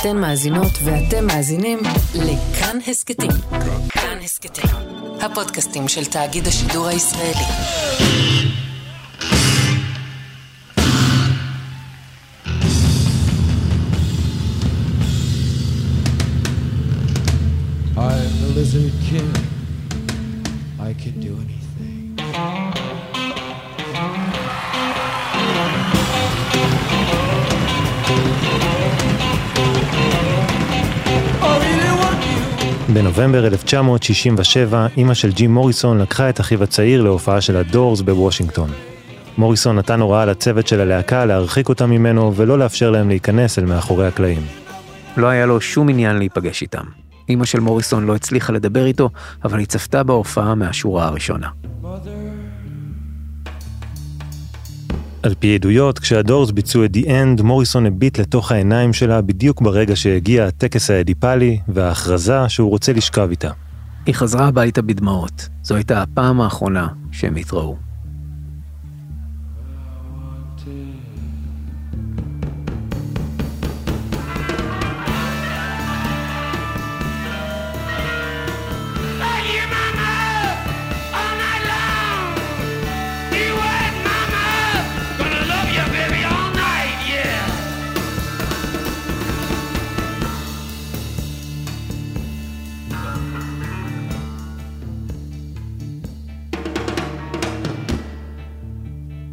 אתן מאזינות ואתם מאזינים לכאן הסכתים. כאן הסכתים, הפודקאסטים של תאגיד השידור הישראלי. I'm the lizard king. I can do anything. בנובמבר 1967, אימא של ג'ים מוריסון לקחה את אחיו הצעיר להופעה של הדורס בוושינגטון. מוריסון נתן הוראה לצוות של הלהקה להרחיק אותם ממנו ולא לאפשר להם להיכנס אל מאחורי הקלעים. לא היה לו שום עניין להיפגש איתם. אמא של מוריסון לא הצליחה לדבר איתו, אבל היא צפתה בהופעה מהשורה הראשונה. על פי עדויות, כשהדורס ביצעו את The End, מוריסון הביט לתוך העיניים שלה בדיוק ברגע שהגיע הטקס האדיפלי וההכרזה שהוא רוצה לשכב איתה. היא חזרה הביתה בדמעות. זו הייתה הפעם האחרונה שהם התראו.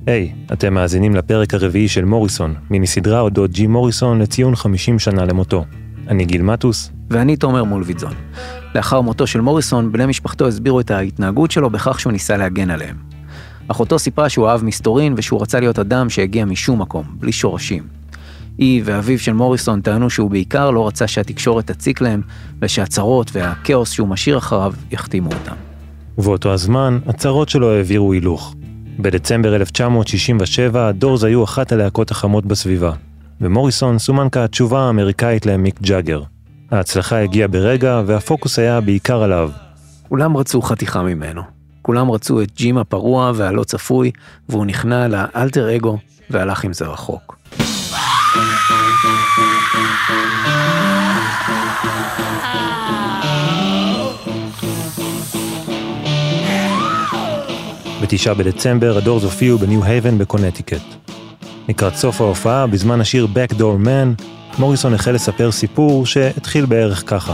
היי, hey, אתם מאזינים לפרק הרביעי של מוריסון, מיני סדרה אודות ג'י מוריסון לציון 50 שנה למותו. אני גיל מטוס, ואני תומר מולביטזון. לאחר מותו של מוריסון, בני משפחתו הסבירו את ההתנהגות שלו בכך שהוא ניסה להגן עליהם. אחותו סיפרה שהוא אהב מסתורין ושהוא רצה להיות אדם שהגיע משום מקום, בלי שורשים. היא ואביו של מוריסון טענו שהוא בעיקר לא רצה שהתקשורת תציק להם, ושהצרות והכאוס שהוא משאיר אחריו יחתימו אותם. ובאותו הזמן, הצהרות שלו העבירו הילוך. בדצמבר 1967, הדורס היו אחת הלהקות החמות בסביבה, ומוריסון סומן כתשובה האמריקאית למיק ג'אגר. ההצלחה הגיעה ברגע, והפוקוס היה בעיקר עליו. כולם רצו חתיכה ממנו. כולם רצו את ג'ים הפרוע והלא צפוי, והוא נכנע לאלטר אגו והלך עם זה רחוק. בתשעה בדצמבר הדורס הופיעו בניו הייבן בקונטיקט. לקראת סוף ההופעה, בזמן השיר Backdoor Man, מוריסון החל לספר סיפור שהתחיל בערך ככה.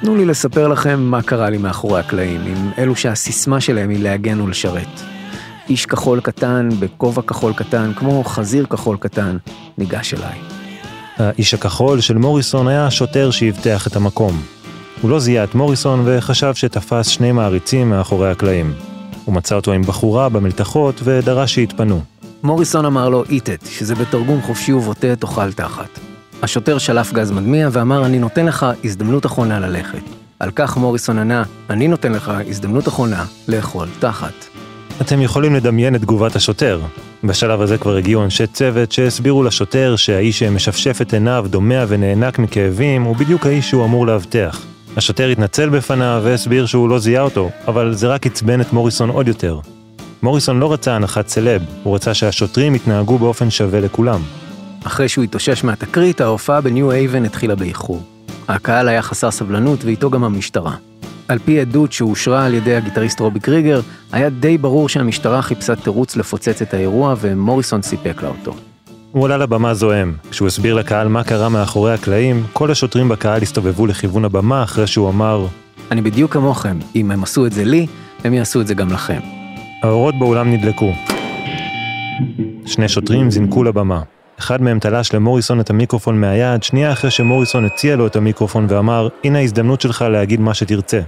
תנו לי לספר לכם מה קרה לי מאחורי הקלעים, עם אלו שהסיסמה שלהם היא להגן ולשרת. איש כחול קטן, בכובע כחול קטן, כמו חזיר כחול קטן, ניגש אליי. האיש הכחול של מוריסון היה השוטר שאבטח את המקום. הוא לא זיהה את מוריסון וחשב שתפס שני מעריצים מאחורי הקלעים. הוא מצא אותו עם בחורה במלתחות ודרש שיתפנו. מוריסון אמר לו איתת, שזה בתרגום חופשי ובוטה תאכל תחת. השוטר שלף גז מדמיע ואמר אני נותן לך הזדמנות אחרונה ללכת. על כך מוריסון ענה, אני נותן לך הזדמנות אחרונה לאכול תחת. אתם יכולים לדמיין את תגובת השוטר. בשלב הזה כבר הגיעו אנשי צוות שהסבירו לשוטר שהאיש שמשפשף את עיניו, דומע ונאנק מכאבים, הוא בדיוק האיש שהוא אמור לאבטח. השוטר התנצל בפניו והסביר שהוא לא זיהה אותו, אבל זה רק עצבן את מוריסון עוד יותר. מוריסון לא רצה הנחת סלב, הוא רצה שהשוטרים יתנהגו באופן שווה לכולם. אחרי שהוא התאושש מהתקרית, ההופעה בניו אייבן התחילה באיחור. הקהל היה חסר סבלנות ואיתו גם המשטרה. על פי עדות שאושרה על ידי הגיטריסט רובי קריגר, היה די ברור שהמשטרה חיפשה תירוץ לפוצץ את האירוע ומוריסון סיפק לה אותו. הוא עלה לבמה זועם. כשהוא הסביר לקהל מה קרה מאחורי הקלעים, כל השוטרים בקהל הסתובבו לכיוון הבמה אחרי שהוא אמר, אני בדיוק כמוכם, אם הם עשו את זה לי, הם יעשו את זה גם לכם. האורות באולם נדלקו. שני שוטרים זינקו לבמה. אחד מהם תלש למוריסון את המיקרופון מהיד, שנייה אחרי שמוריסון הציע לו את המיקרופון ואמר, הנה ההזדמנות שלך להגיד מה שתרצה.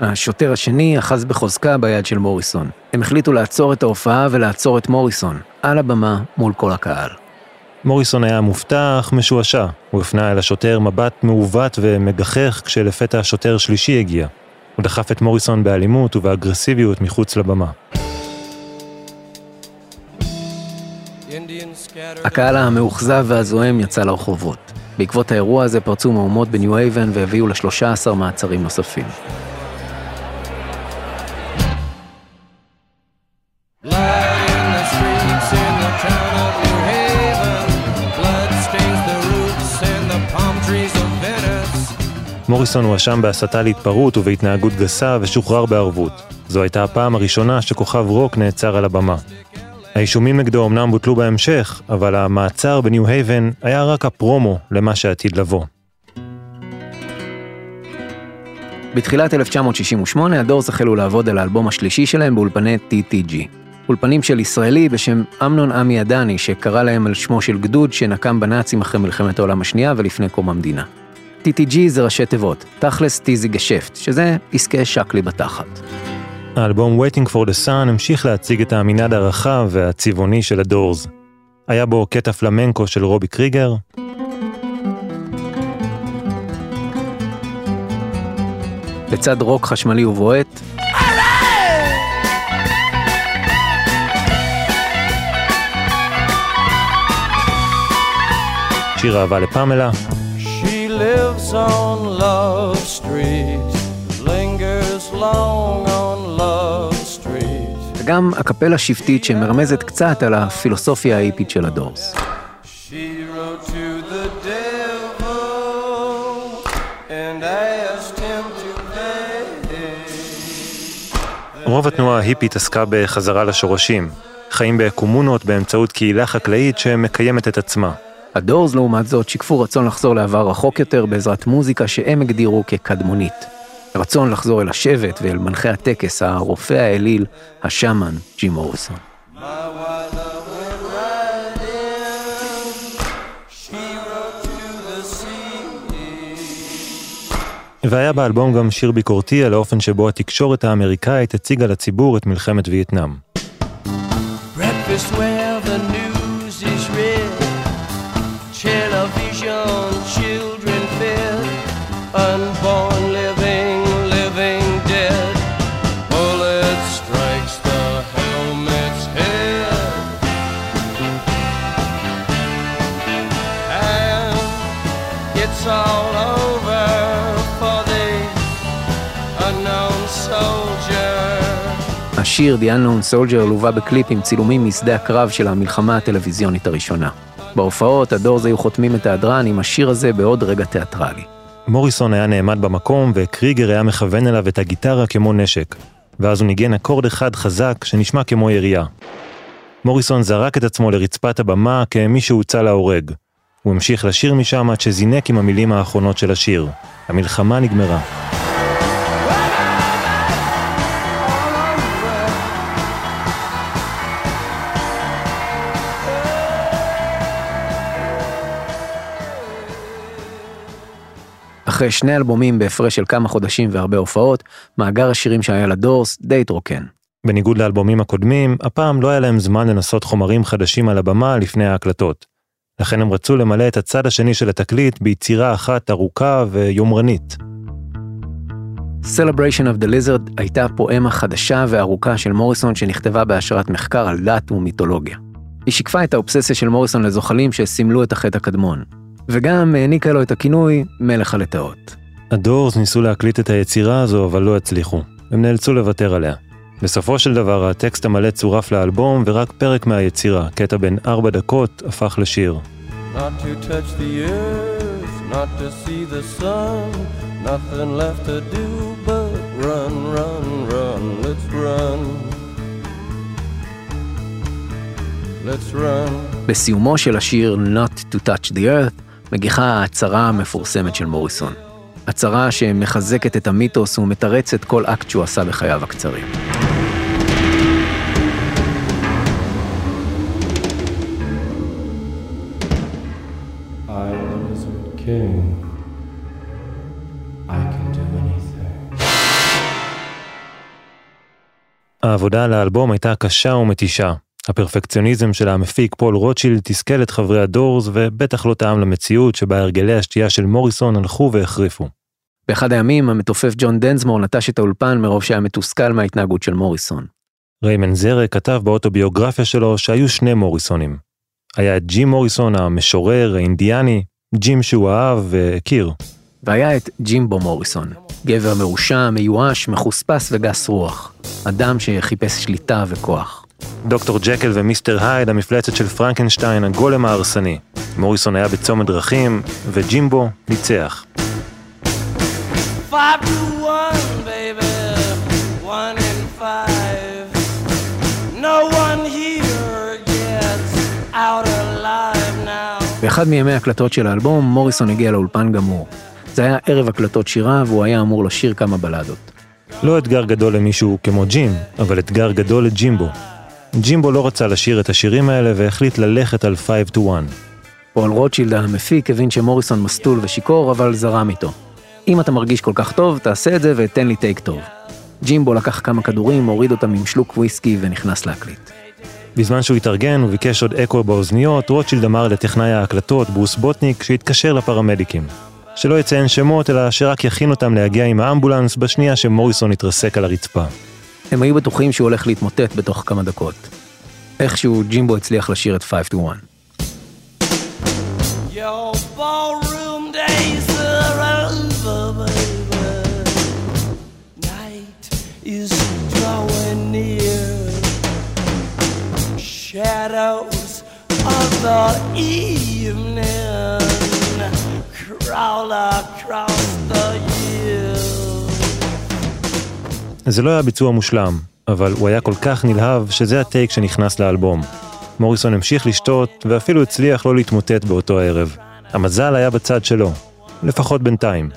השוטר השני אחז בחוזקה ביד של מוריסון. הם החליטו לעצור את ההופעה ולעצור את מוריסון, על הבמה מול כל הקהל. מוריסון היה מופתע אך משועשע. הוא הפנה אל השוטר מבט מעוות ומגחך כשלפתע שוטר שלישי הגיע. הוא דחף את מוריסון באלימות ובאגרסיביות מחוץ לבמה. הקהל המאוכזב והזועם יצא לרחובות. בעקבות האירוע הזה פרצו מהומות בניו אייבן והביאו ל-13 מעצרים נוספים. מוריסון הואשם בהסתה להתפרעות ובהתנהגות גסה ושוחרר בערבות. זו הייתה הפעם הראשונה שכוכב רוק נעצר על הבמה. האישומים נגדו אמנם בוטלו בהמשך, אבל המעצר בניו הייבן היה רק הפרומו למה שעתיד לבוא. בתחילת 1968 הדורס החלו לעבוד על האלבום השלישי שלהם באולפני TTG. אולפנים של ישראלי בשם אמנון עמי עדני, שקרא להם על שמו של גדוד שנקם בנאצים אחרי מלחמת העולם השנייה ולפני קום המדינה. TTG זה ראשי תיבות, תכלס טיזי גשפט, שזה עסקי שקלי בתחת. האלבום Waiting for the Sun המשיך להציג את המנעד הרחב והצבעוני של הדורס. היה בו קטע פלמנקו של רובי קריגר, לצד רוק חשמלי ובועט, שיר אהבה לפמלה, lives on Love Street, lingers long on Love Street. וגם הקפלה שבטית שמרמזת קצת על הפילוסופיה האיפית של הדורס. רוב התנועה ההיפית עסקה בחזרה לשורשים, חיים בקומונות באמצעות קהילה חקלאית שמקיימת את עצמה. הדורס לעומת זאת שיקפו רצון לחזור לעבר רחוק יותר בעזרת מוזיקה שהם הגדירו כקדמונית. רצון לחזור אל השבט ואל מנחה הטקס, הרופא האליל, השאמן, ג'ים מוריסון. The sea. והיה באלבום גם שיר ביקורתי על האופן שבו התקשורת האמריקאית הציגה לציבור את מלחמת וייטנאם. Breakfast where the השיר The Unknown Soldier לווה בקליפ עם צילומים משדה הקרב של המלחמה הטלוויזיונית הראשונה. בהופעות הדורס היו חותמים את ההדרן עם השיר הזה בעוד רגע תיאטרלי. מוריסון היה נעמד במקום וקריגר היה מכוון אליו את הגיטרה כמו נשק, ואז הוא ניגן אקורד אחד חזק שנשמע כמו ירייה. מוריסון זרק את עצמו לרצפת הבמה כמי שהוצא להורג. הוא המשיך לשיר משם עד שזינק עם המילים האחרונות של השיר. המלחמה נגמרה. אחרי שני אלבומים בהפרש של כמה חודשים והרבה הופעות, מאגר השירים שהיה לדורס די התרוקן. בניגוד לאלבומים הקודמים, הפעם לא היה להם זמן לנסות חומרים חדשים על הבמה לפני ההקלטות. לכן הם רצו למלא את הצד השני של התקליט ביצירה אחת ארוכה ויומרנית. Celebration of the Lizard הייתה פואמה חדשה וארוכה של מוריסון שנכתבה בהשראת מחקר על דת ומיתולוגיה. היא שיקפה את האובססיה של מוריסון לזוחלים שסימלו את החטא הקדמון, וגם העניקה לו את הכינוי מלך הלטאות. הדורס ניסו להקליט את היצירה הזו, אבל לא הצליחו. הם נאלצו לוותר עליה. בסופו של דבר, הטקסט המלא צורף לאלבום, ורק פרק מהיצירה, קטע בן ארבע דקות, הפך לשיר. Not to touch the earth, not to see the sun, nothing left to do but run, run, run, let's run. Let's run. בסיומו של השיר Not to Touch the Earth, מגיחה ההצהרה המפורסמת של מוריסון. הצהרה שמחזקת את המיתוס ומתרצת כל אקט שהוא עשה בחייו הקצרים. I am the Lizard King. I can do anything. העבודה על האלבום הייתה קשה ומתישה. הפרפקציוניזם של המפיק פול רוטשילד תסכל את חברי הדורס, ובטח לא תאם למציאות שבה הרגלי השתייה של מוריסון הלכו והחריפו. באחד הימים המתופף ג'ון דנסמור נטש את האולפן מרוב שהיה מתוסכל מההתנהגות של מוריסון. ריי מנזרק כתב באוטוביוגרפיה שלו שהיו שני מוריסונים. היה את ג'ים מוריסון המשורר, האינדיאני, ג'ים שהוא אהב והכיר. והיה את ג'ימבו מוריסון, גבר מרושע, מיואש, מחוספס וגס רוח. אדם שחיפש שליטה וכוח. דוקטור ג'קל ומיסטר הייד, המפלצת של פרנקנשטיין, הגולם ההרסני. מוריסון היה בצומת דרכים, וג'ימבו ניצח. five to one, baby, one in five. No one here gets out alive now. באחד מימי ההקלטות של האלבום, מוריסון הגיע לאולפן גמור. זה היה ערב הקלטות שירה, והוא היה אמור לשיר כמה בלדות. לא אתגר גדול למישהו כמו ג'ים, אבל אתגר גדול לג'ימבו. ג'ימבו לא רצה לשיר את השירים האלה והחליט ללכת על 5 to 1. פול רוטשילד המפיק הבין שמוריסון מסטול ושיכור, אבל זרם איתו. אם אתה מרגיש כל כך טוב, תעשה את זה ותן לי טייק טוב. ג'ימבו לקח כמה כדורים, הוריד אותם עם שלוק וויסקי ונכנס להקליט. בזמן שהוא התארגן וביקש עוד אקו באוזניות, רוטשילד אמר לטכנאי ההקלטות, ברוס בוטניק, שיתקשר לפרמדיקים. שלא יציין שמות, אלא שרק יכין אותם להגיע עם האמבולנס בשנייה שמוריסון התרסק על הרצפה. הם היו בטוחים שהוא הולך להתמוטט בתוך כמה דקות. איכשהו ג'ימבו הצליח לשיר את 5 to 1. Your ballroom days are over, baby. Night is drawing near. Shadows of the evening crawl across זה לא היה ביצוע מושלם, אבל הוא היה כל כך נלהב שזה הטייק שנכנס לאלבום. מוריסון המשיך לשתות, ואפילו הצליח לא להתמוטט באותו הערב. המזל היה בצד שלו, לפחות בינתיים.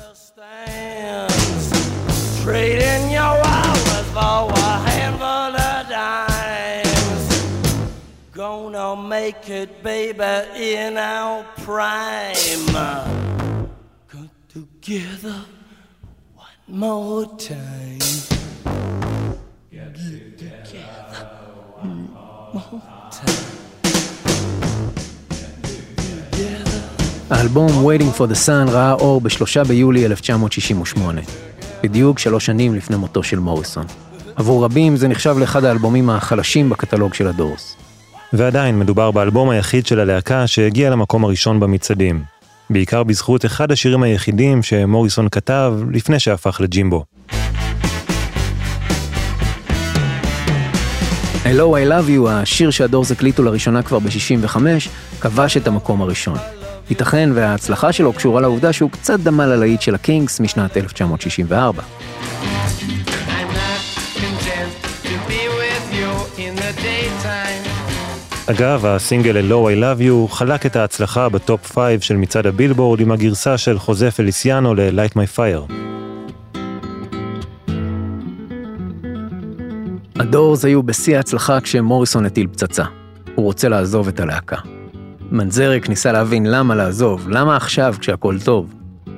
together one more time Get together האלבום Waiting for the Sun ראה אור בשלושה ביולי 1968, בדיוק שלוש שנים לפני מותו של מוריסון. עבור רבים זה נחשב לאחד האלבומים החלשים בקטלוג של הדורס. ועדיין מדובר באלבום היחיד של הלהקה שהגיע למקום הראשון במצעדים. בעיקר בזכות אחד השירים היחידים שמוריסון כתב לפני שהפך לג'ימבו. Hello I Love You, השיר שהדורס הקליטו לראשונה כבר ב-65, כבש את המקום הראשון. ייתכן וההצלחה שלו קשורה לעובדה שהוא קצת דמה ללהיט של הקינגס משנת 1964. I'm not content to be with you in the daytime. אגב, הסינגל Hello I Love You חלק את ההצלחה בטופ 5 של מצעד הבילבורד עם הגרסה של חוזה פליסיאנו ל-Light My Fire. הדורס היו בשיא ההצלחה כשמוריסון הטיל פצצה. הוא רוצה לעזוב את הלהקה. מנזרק ניסה להבין למה לעזוב, למה עכשיו כשהכול טוב.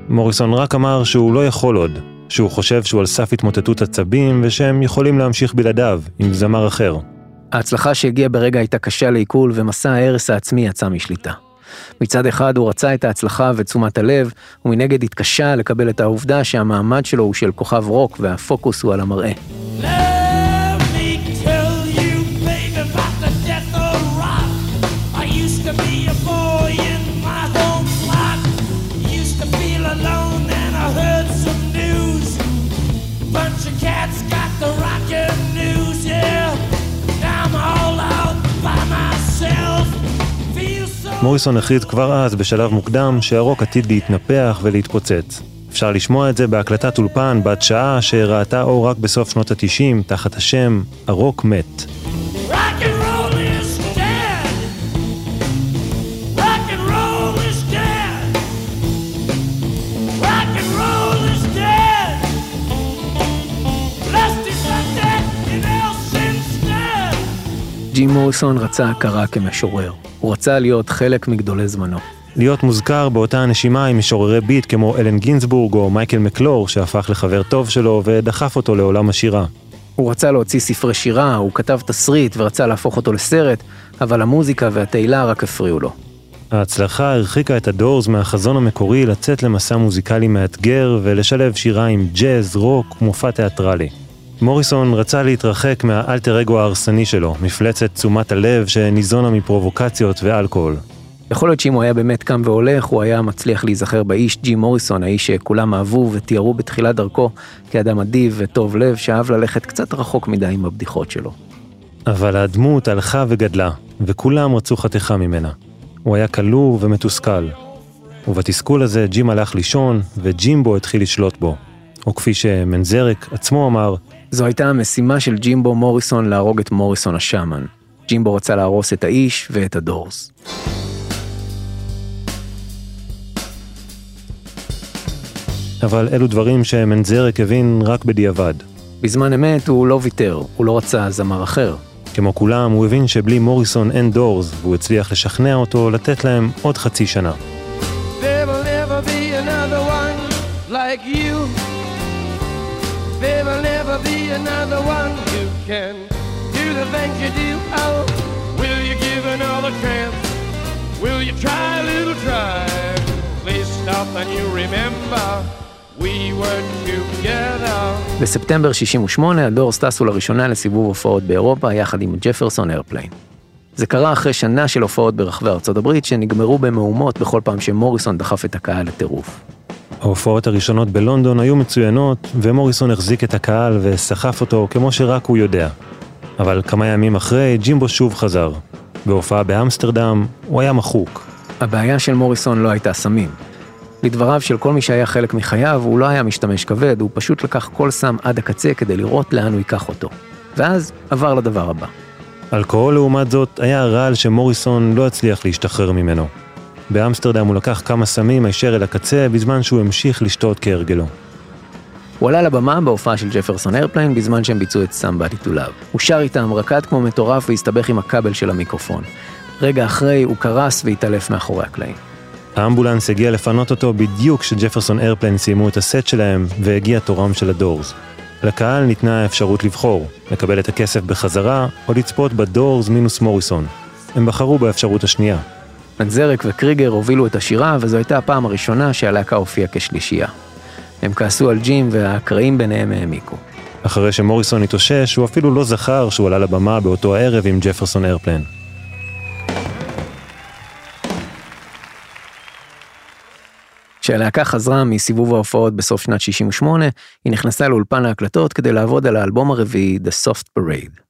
מוריסון רק אמר שהוא לא יכול עוד, שהוא חושב שהוא על סף התמוטטות עצבים ושהם יכולים להמשיך בלעדיו, עם זמר אחר. ההצלחה שהגיעה ברגע הייתה קשה לעיכול ומסע ההרס העצמי יצא משליטה. מצד אחד הוא רצה את ההצלחה ותשומת הלב, ומנגד התקשה לקבל את העובדה שהמעמד שלו הוא של כוכב רוק והפוקוס הוא על המראה. מוריסון החליט כבר אז, בשלב מוקדם, שהרוק עתיד להתנפח ולהתפוצץ. אפשר לשמוע את זה בהקלטת אולפן בת שעה שראתה אור רק בסוף שנות ה-90 תחת השם "הרוק מת". Rock ג'ים מוריסון רצה הכרה כמשורר. הוא רצה להיות חלק מגדולי זמנו. להיות מוזכר באותה הנשימה עם משוררי ביט כמו אלן גינזבורג או מייקל מקלור שהפך לחבר טוב שלו ודחף אותו לעולם השירה. הוא רצה להוציא ספרי שירה, הוא כתב תסריט ורצה להפוך אותו לסרט, אבל המוזיקה והתהילה רק הפריעו לו. ההצלחה הרחיקה את הדורס מהחזון המקורי לצאת למסע מוזיקלי מאתגר ולשלב שירה עם ג'אז, רוק, מופע תיאטרלי. מוריסון רצה להתרחק מהאלטר אגו ההרסני שלו, מפלצת תשומת הלב שניזונה מפרובוקציות ואלכוהול. יכול להיות שאם הוא היה באמת קם והולך, הוא היה מצליח להיזכר באיש ג'י מוריסון, האיש שכולם אהבו ותיארו בתחילת דרכו כאדם אדיב וטוב לב, שאהב ללכת קצת רחוק מדי עם הבדיחות שלו. אבל הדמות הלכה וגדלה, וכולם רצו חתיכה ממנה. הוא היה כלוא ומתוסכל. ובתסכול הזה ג'ים הלך לישון, וג'ימבו התחיל לשלוט בו. או כפי שמנזרק עצמו אמר, זו הייתה המשימה של ג'ימבו מוריסון להרוג את מוריסון השאמן. ג'ימבו רצה להרוס את האיש ואת הדורס. אבל אלו דברים שמנזרק הבין רק בדיעבד. בזמן אמת הוא לא ויתר, הוא לא רצה זמר אחר. כמו כולם, הוא הבין שבלי מוריסון אין דורס, והוא הצליח לשכנע אותו לתת להם עוד חצי שנה. Like you. There will never be another one who can do the things you do. Oh, will you give another chance? Will you try a little try? Please stop and you remember we. בספטמבר 68 הדורס טסו לראשונה לסיבוב הופעות באירופה יחד עם ג'פרסון איירפליין. זה קרה אחרי שנה של הופעות ברחבי ארצות הברית שנגמרו במהומות בכל פעם שמוריסון דחף את הקהל לטירוף. ההופעות הראשונות בלונדון היו מצוינות, ומוריסון החזיק את הקהל וסחף אותו כמו שרק הוא יודע. אבל כמה ימים אחרי, ג'ימבו שוב חזר. בהופעה באמסטרדם, הוא היה מחוק. הבעיה של מוריסון לא הייתה סמים. לדבריו של כל מי שהיה חלק מחייו, הוא לא היה משתמש כבד, הוא פשוט לקח כל סם עד הקצה כדי לראות לאן הוא ייקח אותו. ואז עבר לדבר הבא. אלכוהול לעומת זאת היה רעל שמוריסון לא הצליח להשתחרר ממנו. באמסטרדם הוא לקח כמה סמים הישר אל הקצה בזמן שהוא המשיך לשתות כהרגלו. הוא עלה לבמה בהופעה של Jefferson Airplane בזמן שהם ביצעו את Somebody to Love. הוא שר איתם, רקד כמו מטורף והסתבך עם הכבל של המיקרופון. רגע אחרי הוא קרס והתעלף מאחורי הקלעים. האמבולנס הגיע לפנות אותו בדיוק כש Jefferson Airplane סיימו את הסט שלהם והגיע תורם של הדורס. לקהל ניתנה האפשרות לבחור, לקבל את הכסף בחזרה או לצפות בדורס מינוס מוריסון. הם בחרו באפשרות השנייה. נגזרק וקריגר הובילו את השירה וזו הייתה הפעם הראשונה שהלהקה הופיעה כשלישייה. הם כעסו על ג'ים והקרעים ביניהם העמיקו. אחרי שמוריסון התאושש, הוא אפילו לא זכר שהוא עלה לבמה באותו הערב עם ג'פרסון איירפליין. כשהלהקה חזרה מסיבוב ההופעות בסוף שנת 68, היא נכנסה לאולפן ההקלטות כדי לעבוד על האלבום הרביעי, The Soft Parade.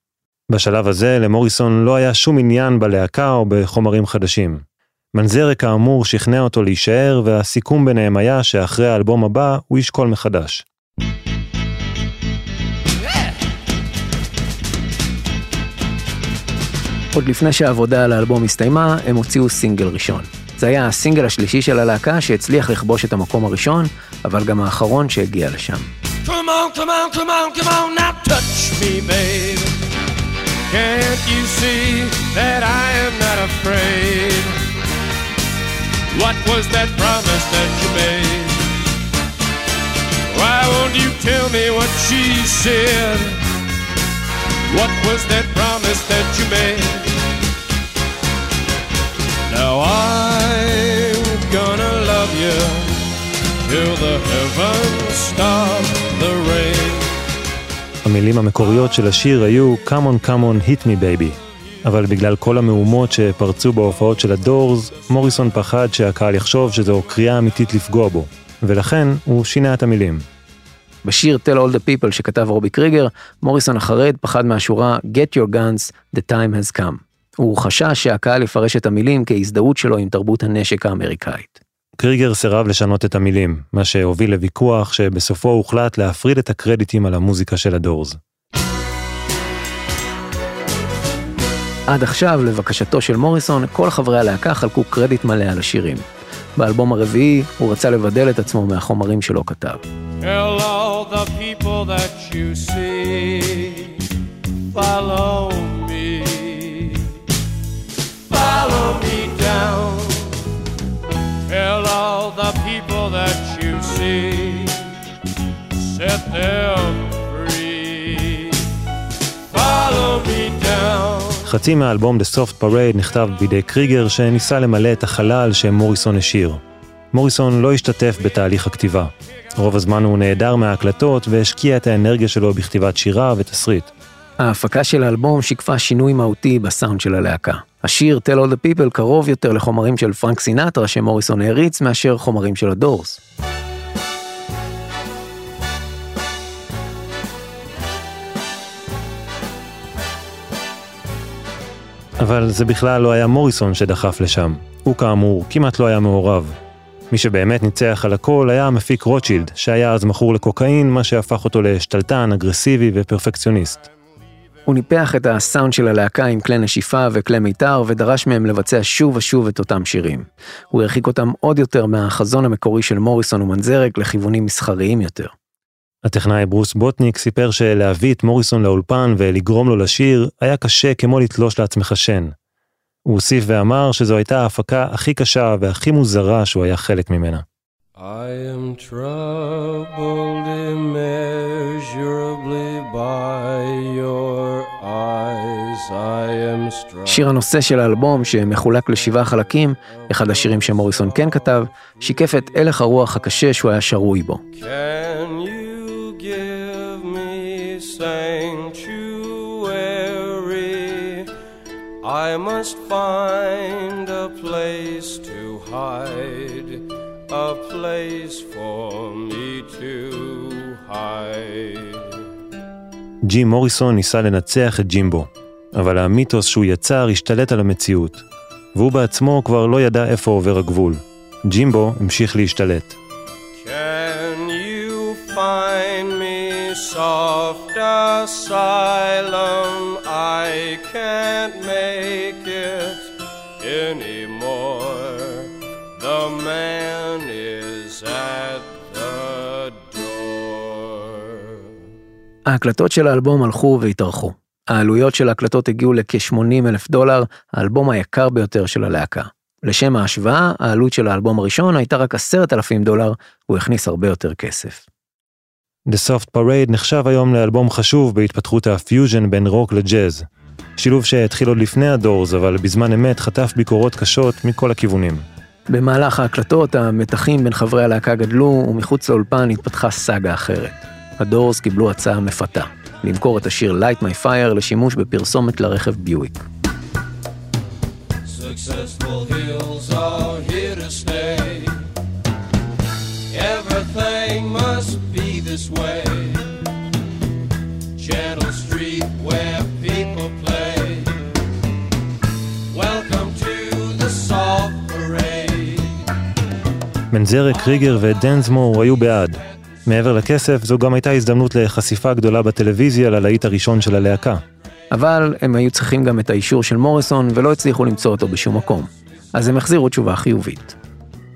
בשלב הזה למוריסון לא היה שום עניין בלהקה או בחומרים חדשים. מנזרק כאמור שכנע אותו להישאר, והסיכום ביניהם היה שאחרי האלבום הבא הוא ישקול מחדש. עוד לפני שהעבודה על האלבום הסתיימה, הם הוציאו סינגל ראשון. זה היה הסינגל השלישי של הלהקה שהצליח לכבוש את המקום הראשון, אבל גם האחרון שהגיע לשם. Come on, come on, come on, come on, now touch me, babe. Can't you see that I am not afraid? What was that promise that you made? Why won't you tell me what she said? What was that promise that you made? Now I'm gonna love you till the heavens stop the rain. המילים המקוריות של השיר היו Come on, come on, hit me baby. אבל בגלל כל המהומות שפרצו בהופעות של הדורס, מוריסון פחד שהקהל יחשוב שזו קריאה אמיתית לפגוע בו, ולכן הוא שינה את המילים. בשיר Tell All the People שכתב רובי קריגר, מוריסון החרד פחד מהשורה Get your guns, the time has come. הוא חשש שהקהל יפרש את המילים כהזדהות שלו עם תרבות הנשק האמריקאית. קריגר סירב לשנות את המילים, מה שהוביל לוויכוח שבסופו הוחלט להפריד את הקרדיטים על המוזיקה של הדורס. עד עכשיו, לבקשתו של מוריסון, כל חברי הלהקה חלקו קרדיט מלא על השירים. באלבום הרביעי, הוא רצה לבדל את עצמו מהחומרים שלא כתב. All the people that you see, follow me, follow me down. Tell all the people that you see, set them free, follow me down. חצי מהאלבום The Soft Parade נכתב בידי קריגר שניסה למלא את החלל שמוריסון השאיר. מוריסון לא השתתף בתהליך הכתיבה. רוב הזמן הוא נעדר מההקלטות והשקיע את האנרגיה שלו בכתיבת שירה ותסריט. ההפקה של האלבום שיקפה שינוי מהותי בסאונד של הלהקה. השיר Tell All the People קרוב יותר לחומרים של פרנק סינטרה שמוריסון העריץ מאשר חומרים של הדורס. אבל זה בכלל לא היה מוריסון שדחף לשם. הוא כאמור כמעט לא היה מעורב. מי שבאמת ניצח על הכל היה המפיק רוטשילד, שהיה אז מכור לקוקאין, מה שהפך אותו לשתלטן, אגרסיבי ופרפקציוניסט. הוא ניפח את הסאונד של הלהקה עם כלי נשיפה וכלי מיתר ודרש מהם לבצע שוב ושוב את אותם שירים. הוא הרחיק אותם עוד יותר מהחזון המקורי של מוריסון ומנזרק לכיוונים מסחריים יותר. הטכנאי ברוס בוטניק סיפר שלהביא את מוריסון לאולפן ולגרום לו לשיר היה קשה כמו לתלוש לעצמך שן. הוא הוסיף ואמר שזו הייתה ההפקה הכי קשה והכי מוזרה שהוא היה חלק ממנה. I am troubled immeasurably by your eyes. I am struck. שיר הנושא של האלבום, שמחולק לשבעה חלקים, אחד השירים שמוריסון כן כתב, שיקף את הלך הרוח הקשה שהוא היה שרוי בו. Can you I must find a place to hide, a place for me to hide. ג'ים מוריסון ניסה לנצח את ג'ימבו, אבל המיתוס שהוא יצר השתלט על המציאות, והוא בעצמו כבר לא ידע איפה עובר הגבול. ג'ימבו המשיך להשתלט. Asylum? I can't make it anymore. The man is at the door. ההקלטות של האלבום הלכו והתארכו. העלויות של ההקלטות הגיעו לכ-80 אלף דולר, האלבום היקר ביותר של הלהקה. לשם ההשוואה, העלות של האלבום הראשון הייתה רק 10,000 דולר, הוא הכניס הרבה יותר כסף. The Soft Parade נחשב היום לאלבום חשוב בהתפתחות הפיוז'ן בין רוק לג'אז. שילוב שהתחיל עוד לפני הדורס, אבל בזמן אמת חטף ביקורות קשות מכל הכיוונים. במהלך ההקלטות, המתחים בין חברי הלהקה גדלו, ומחוץ לאולפן התפתחה סאגה אחרת. הדורס קיבלו הצעה מפתה, למכור את השיר Light My Fire לשימוש בפרסומת לרכב ביואיק. Successful hills are מנזרק, קריגר ודנסמור היו בעד. מעבר לכסף, זו גם הייתה הזדמנות לחשיפה גדולה בטלוויזיה ללהיט הראשון של הלהקה. אבל הם היו צריכים גם את האישור של מוריסון ולא הצליחו למצוא אותו בשום מקום. אז הם החזירו תשובה חיובית.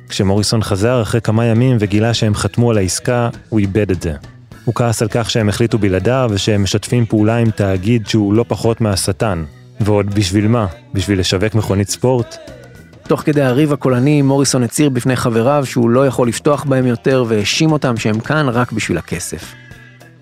כשמוריסון חזר אחרי כמה ימים וגילה שהם חתמו על העסקה, הוא איבד את זה. הוא כעס על כך שהם החליטו בלעדיו ושהם משתפים פעולה עם תאגיד שהוא לא פחות מהשטן. ועוד בשביל מה? בשביל לשווק מכונית ספורט? תוך כדי הריב הקולני, מוריסון הצהיר בפני חבריו שהוא לא יכול לפתוח בהם יותר והאשים אותם שהם כאן רק בשביל הכסף.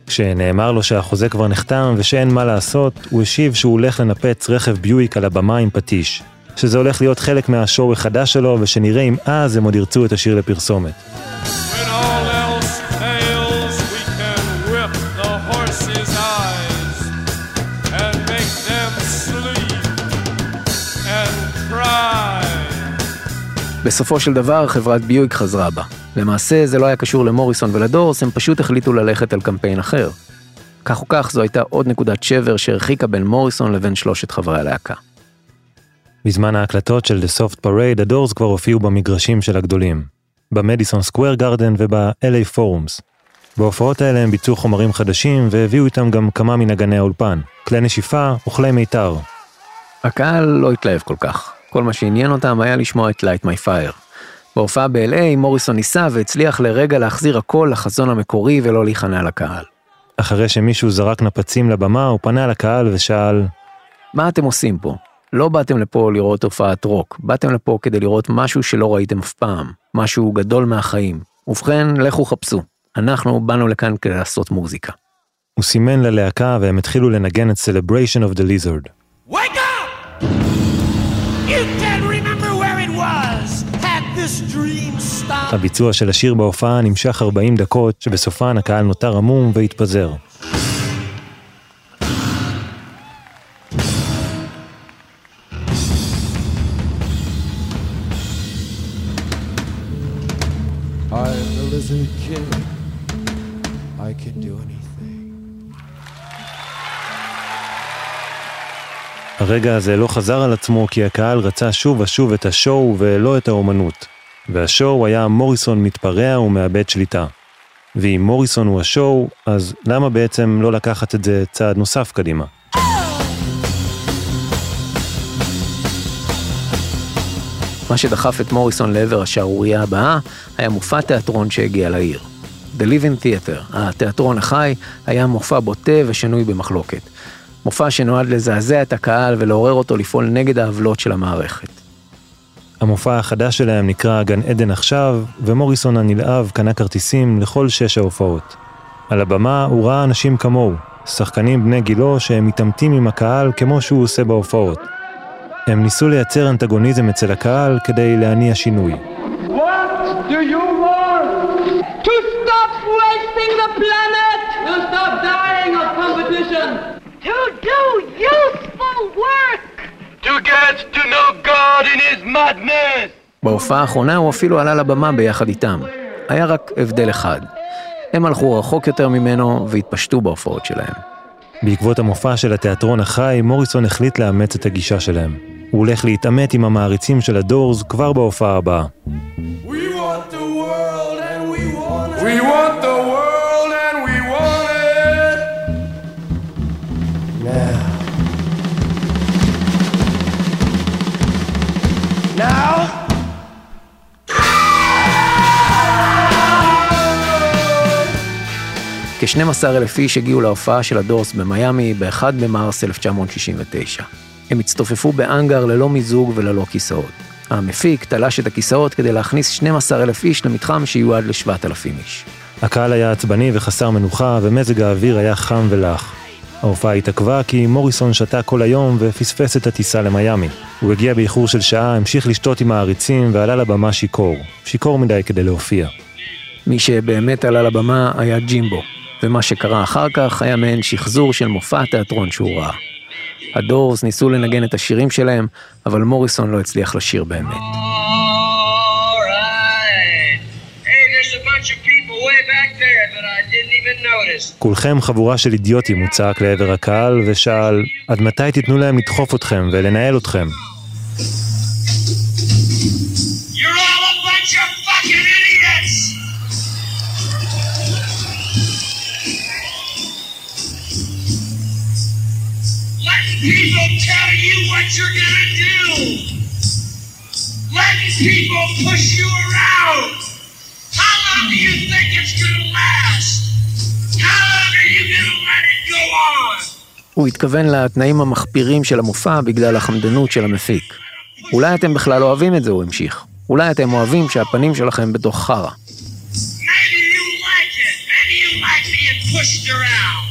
כשנאמר לו שהחוזה כבר נחתם ושאין מה לעשות, הוא השיב שהוא הולך לנפץ רכב ביואיק על הבמה עם פטיש. שזה הולך להיות חלק מהשואו החדש שלו, ושנראה אם אז הם עוד ירצו את השיר לפרסומת. When all בסופו של דבר, חברת ביואיק חזרה בה. למעשה, זה לא היה קשור למוריסון ולדורס, הם פשוט החליטו ללכת על קמפיין אחר. כך או כך, זו הייתה עוד נקודת שבר שהרחיקה בין מוריסון לבין שלושת חברי הלהקה. בזמן ההקלטות של The Soft Parade, הדורס כבר הופיעו במגרשים של הגדולים. במדיסון סקוויר גרדן וב-LA פורומס. בהופעות האלה הם ביצעו חומרים חדשים והביאו איתם גם כמה מנגני האולפן, כלי נשיפה וכלי מיתר. הקהל לא התלהב כל כך. כל מה שעניין אותם היה לשמוע את Light My Fire. בהופעה ב-LA, מוריסון ניסה והצליח לרגע להחזיר הכל לחזון המקורי ולא להיכנע לקהל. אחרי שמישהו זרק נפצים לבמה, הוא פנה לקהל ושאל, מה אתם עושים פה? לא באתם לפה לראות הופעת רוק, באתם לפה כדי לראות משהו שלא ראיתם אף פעם, משהו גדול מהחיים. ובכן, לכו חפשו. אנחנו באנו לכאן כדי לעשות מוזיקה. הוא סימן ללהקה והם התחילו לנגן את Celebration of the Lizard. Wake up! הביצוע של השיר בהופעה נמשך 40 דקות, שבסופן הקהל נותר עמום והתפזר. I can do הרגע הזה לא חזר על עצמו כי הקהל רצה שוב ושוב את השואו ולא את האומנות. והשואו היה מוריסון מתפרע ומאבד שליטה. ואם מוריסון הוא השואו, אז למה בעצם לא לקחת את זה צעד נוסף קדימה? מה שדחף את מוריסון לעבר השערורייה הבאה, היה מופע תיאטרון שהגיע לעיר. The Living Theater, התיאטרון החי, היה מופע בוטה ושנוי במחלוקת. מופע שנועד לזעזע את הקהל ולעורר אותו לפעול נגד העוולות של המערכת. המופע החדש שלהם נקרא גן עדן עכשיו, ומוריסון הנלהב קנה כרטיסים לכל שש ההופעות. על הבמה הוא ראה אנשים כמוהו, שחקנים בני גילו שהם מתעמתים עם הקהל כמו שהוא עושה בהופעות. הם ניסו לייצר אנטגוניזם אצל הקהל כדי להניע שינוי. What do you want? To stop wasting the planet! To stop dying of competition! To do useful work! To get to know God in His madness! בהופעה האחרונה הוא אפילו עלה לבמה ביחד איתם. היה רק הבדל אחד. הם הלכו רחוק יותר ממנו והתפשטו בהופעות שלהם. בעקבות המופע של התיאטרון החי, מוריסון החליט לאמץ את הגישה שלהם. הוא הולך להתעמת עם המעריצים של הדורס כבר בהופעה הבאה. We want the world and we want כ-12 אלף איש הגיעו להופעה של הדורס במיאמי ב-1 במרס 1969. הם הצטופפו באנגר ללא מיזוג וללא כיסאות. המפיק תלש את הכיסאות כדי להכניס 12 אלף איש למתחם שיועד ל-7,000 איש. הקהל היה עצבני וחסר מנוחה, ומזג האוויר היה חם ולח. ההופעה התעכבה כי מוריסון שתה כל היום ופספס את הטיסה למיאמי. הוא הגיע באיחור של שעה, המשיך לשתות עם העריצים ועלה לבמה שיכור. שיכור מדי כדי להופיע. מי שבאמת עלה לבמה היה ג'ימבו, ומה שקרה אחר כך היה מעין שחזור של מופע התיאטרון שהוא ראה. הדורס ניסו לנגן את השירים שלהם, אבל מוריסון לא הצליח לשיר באמת. כולכם חבורה של אידיוטים, הוא צעק לעבר הקהל ושאל, עד מתי תיתנו להם לדחוף אתכם ולנהל אתכם? People tell you what you're gonna do! Letting people push you around! How long do you think it's gonna last? How long are you gonna let it go on? הוא התכוון לתנאים המחפירים של המופע בגלל החמדנות של המפיק. אולי אתם בכלל אוהבים את זה, הוא המשיך. אולי אתם אוהבים שהפנים שלכם בתוך חרא. Maybe you like it. Maybe you like being pushed around.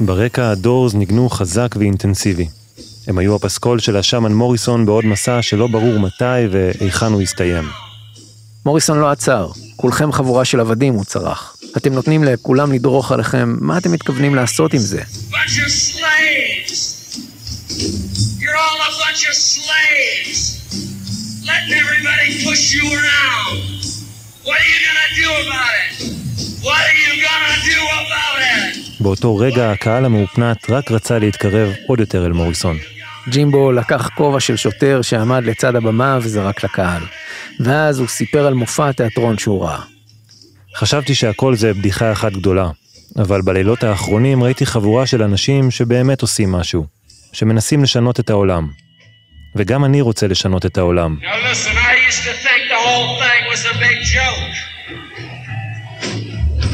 ברקע הדורס ניגנו חזק ואינטנסיבי. הם היו הפסקול של השאמן מוריסון בעוד מסע שלא ברור מתי והיכן הוא יסתיים. מוריסון לא עצר, כולכם חבורה של עבדים, הוא צרח. אתם נותנים לכולם לדרוך עליכם, מה אתם מתכוונים לעשות עם זה? Letting everybody push you around. What are you gonna do about it? באותו רגע הקהל המהופנט רק רצה להתקרב עוד יותר אל מוריסון. ג'ימבו לקח כובע של שוטר שעמד לצד הבמה וזרק לקהל. ואז הוא סיפר על מופע התיאטרון שהוא ראה. חשבתי שהכל זה בדיחה אחת גדולה, אבל בלילות האחרונים ראיתי חבורה של אנשים שבאמת עושים משהו, שמנסים לשנות את העולם. וגם אני רוצה לשנות את העולם. Now listen,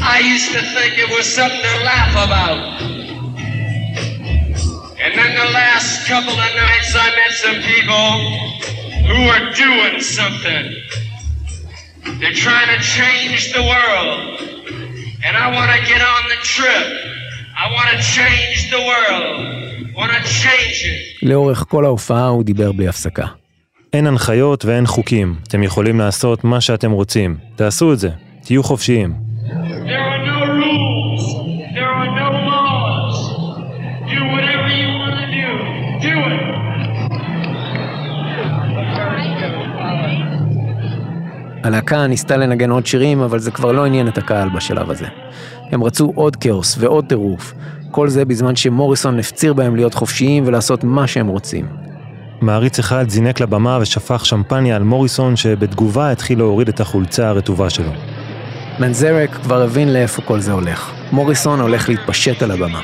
I used to think it was something to laugh about. And then the last couple of nights I met some people who were doing something. They're trying to change the world. And I want to get on the trip. I want to change the world. want to change it. לאורך כל ההופעה הוא דיבר בלי הפסקה. אין הנחיות ואין חוקים, אתם יכולים לעשות מה שאתם רוצים. תעשו את זה, תהיו חופשיים. There are no rules. There are no laws. Do whatever you want to do. Do it. הלהקה ניסתה לנגן עוד שירים, אבל זה כבר לא עניין את הקהל בשלב הזה. הם רצו עוד כאוס ועוד טירוף. כל זה בזמן שמוריסון הפציר בהם להיות חופשיים ולעשות מה שהם רוצים. מעריץ אחד זינק לבמה ושפך שמפניה על מוריסון שבתגובה התחיל להוריד את החולצה הרטובה שלו. מנזרק כבר הבין לאיפה כל זה הולך. מוריסון הולך להתפשט על הבמה.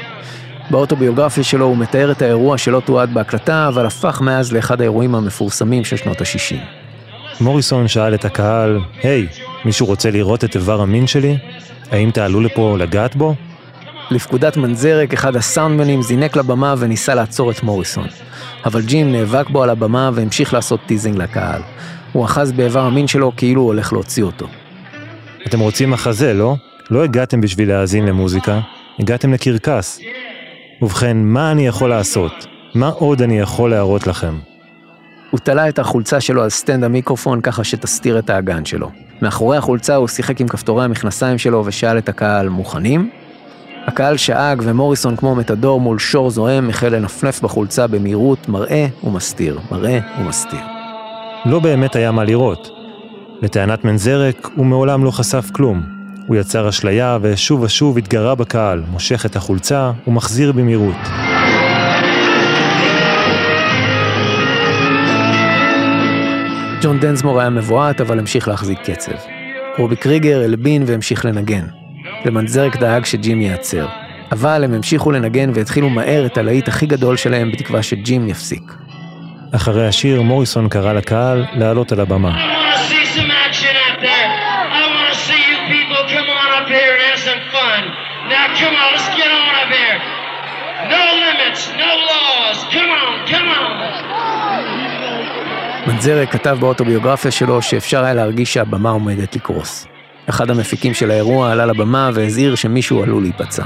באוטוביוגרפיה שלו הוא מתאר את האירוע שלא תועד בהקלטה, אבל הפך מאז לאחד האירועים המפורסמים של שנות ה-60. מוריסון שאל את הקהל, היי, hey, מישהו רוצה לראות את איבר המין שלי? האם תעלו לפה לגעת בו? לפקודת מנזרק, אחד הסאונדמנים זינק לבמה וניסה לעצור את מוריסון. אבל ג'ים נאבק בו על הבמה והמשיך לעשות teasing לקהל. הוא אחז באיבר המין שלו כאילו הוא הולך להוציא אותו. אתם רוצים מחזה, לא? לא הגעתם בשביל להאזין למוזיקה, הגעתם לקרקס. ובכן, מה אני יכול לעשות? מה עוד אני יכול להראות לכם? הוא תלה את החולצה שלו על סטנד המיקרופון ככה שתסתיר את האגן שלו. מאחורי החולצה הוא שיחק עם כפתורי המכנסיים שלו ושאל את הקהל, מוכנים? הקהל שאג ומוריסון כמו מתדור מול שור זועם החל לנפנף בחולצה במהירות מראה ומסתיר, מראה ומסתיר. לא באמת היה מה לראות. לטענת מנזרק, הוא מעולם לא חשף כלום. הוא יצר אשליה ושוב ושוב התגרה בקהל, מושך את החולצה ומחזיר במהירות. ג'ון דנסמור היה מבועת אבל המשיך להחזיק קצב. רובי קריגר הלבין והמשיך לנגן. ומנזרק דאג שג'ים ייעצר. אבל הם המשיכו לנגן והתחילו מהר את הלהיט הכי גדול שלהם בתקווה שג'ים יפסיק. אחרי השיר, מוריסון קרא לקהל לעלות על הבמה. מנזרק כתב באוטוביוגרפיה שלו שאפשר היה להרגיש שהבמה עומדת לקרוס. אחד המפיקים של האירוע עלה לבמה והזהיר שמישהו עלול להיפצע.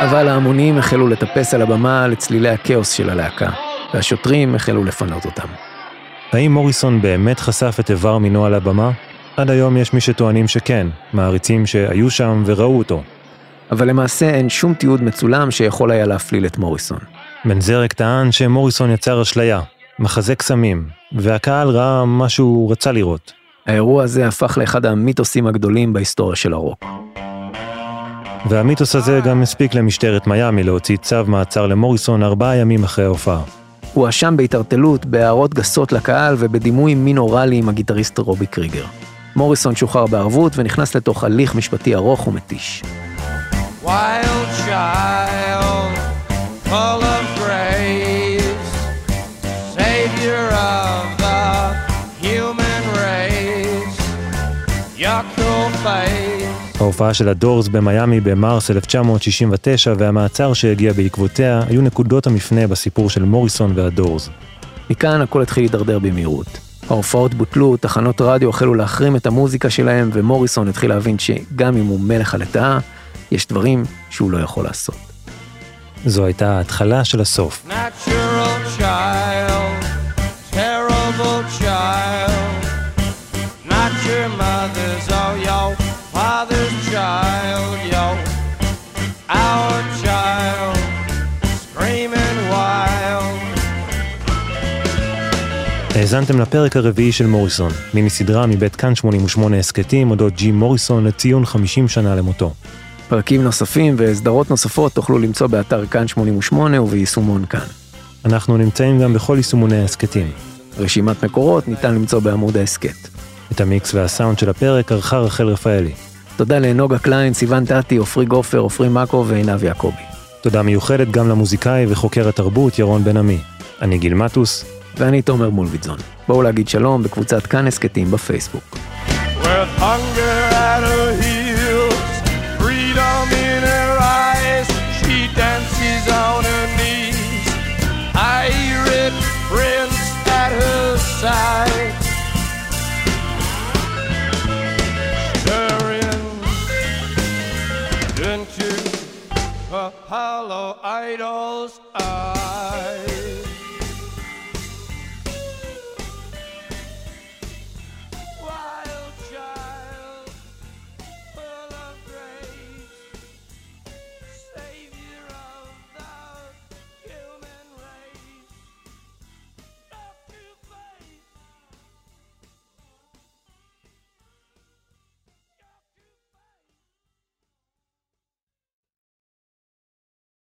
אבל ההמונים החלו לטפס על הבמה לצלילי הכאוס של הלהקה, והשוטרים החלו לפנות אותם. האם מוריסון באמת חשף את איבר מינו על הבמה? עד היום יש מי שטוענים שכן, מעריצים שהיו שם וראו אותו. אבל למעשה אין שום תיעוד מצולם שיכול היה להפליל את מוריסון. בנזרק טען שמוריסון יצר אשליה, מחזה קסמים, והקהל ראה מה שהוא רצה לראות. האירוע הזה הפך לאחד המיתוסים הגדולים בהיסטוריה של הרוק. והמיתוס הזה גם הספיק למשטרת מיאמי להוציא צו מעצר למוריסון ארבעה ימים אחרי ההופעה. הוא הואשם בהתערטלות, בהערות גסות לקהל ובדימוי מינורלי עם הגיטריסט רובי קריגר. מוריסון שוחרר בערבות ונכנס לתוך הליך משפטי ארוך ומתיש. Wild child, full of grace, savior of the human race, your cruel face. ההופעה של הדורס במיאמי במרס 1969 והמעצר שהגיע בעקבותיה היו נקודות המפנה בסיפור של מוריסון והדורס. מכאן הכל התחיל להידרדר במהירות. ההופעות בוטלו, תחנות רדיו החלו להחרים את המוזיקה שלהם, ומוריסון התחיל להבין שגם אם הוא מלך הלטאה, יש דברים שהוא לא יכול לעשות. זו הייתה ההתחלה של הסוף. האזנתם לפרק הרביעי של מוריסון, מיני סדרה מבית כאן 88 הסכתים אודות ג'י מוריסון לציון 50 שנה למותו. פרקים נוספים וסדרות נוספות תוכלו למצוא באתר כאן 88 וביישומון כאן. אנחנו נמצאים גם בכל יישומוני ההסכתים. רשימת מקורות ניתן למצוא בעמוד ההסכת. את המיקס והסאונד של הפרק ערכה רחל רפאלי. תודה לנוגה קליין, סיוון טאטי, עופרי גופר, עופרי מאקו ועינב יעקבי. תודה מיוחדת גם למוזיקאי וחוקר התרבות ירון בן עמי. אני גיל מטוס. ואני תומר מולביטזון. בואו להגיד שלום בקבוצת כאן הסכתים בפייסבוק. hollow idol's.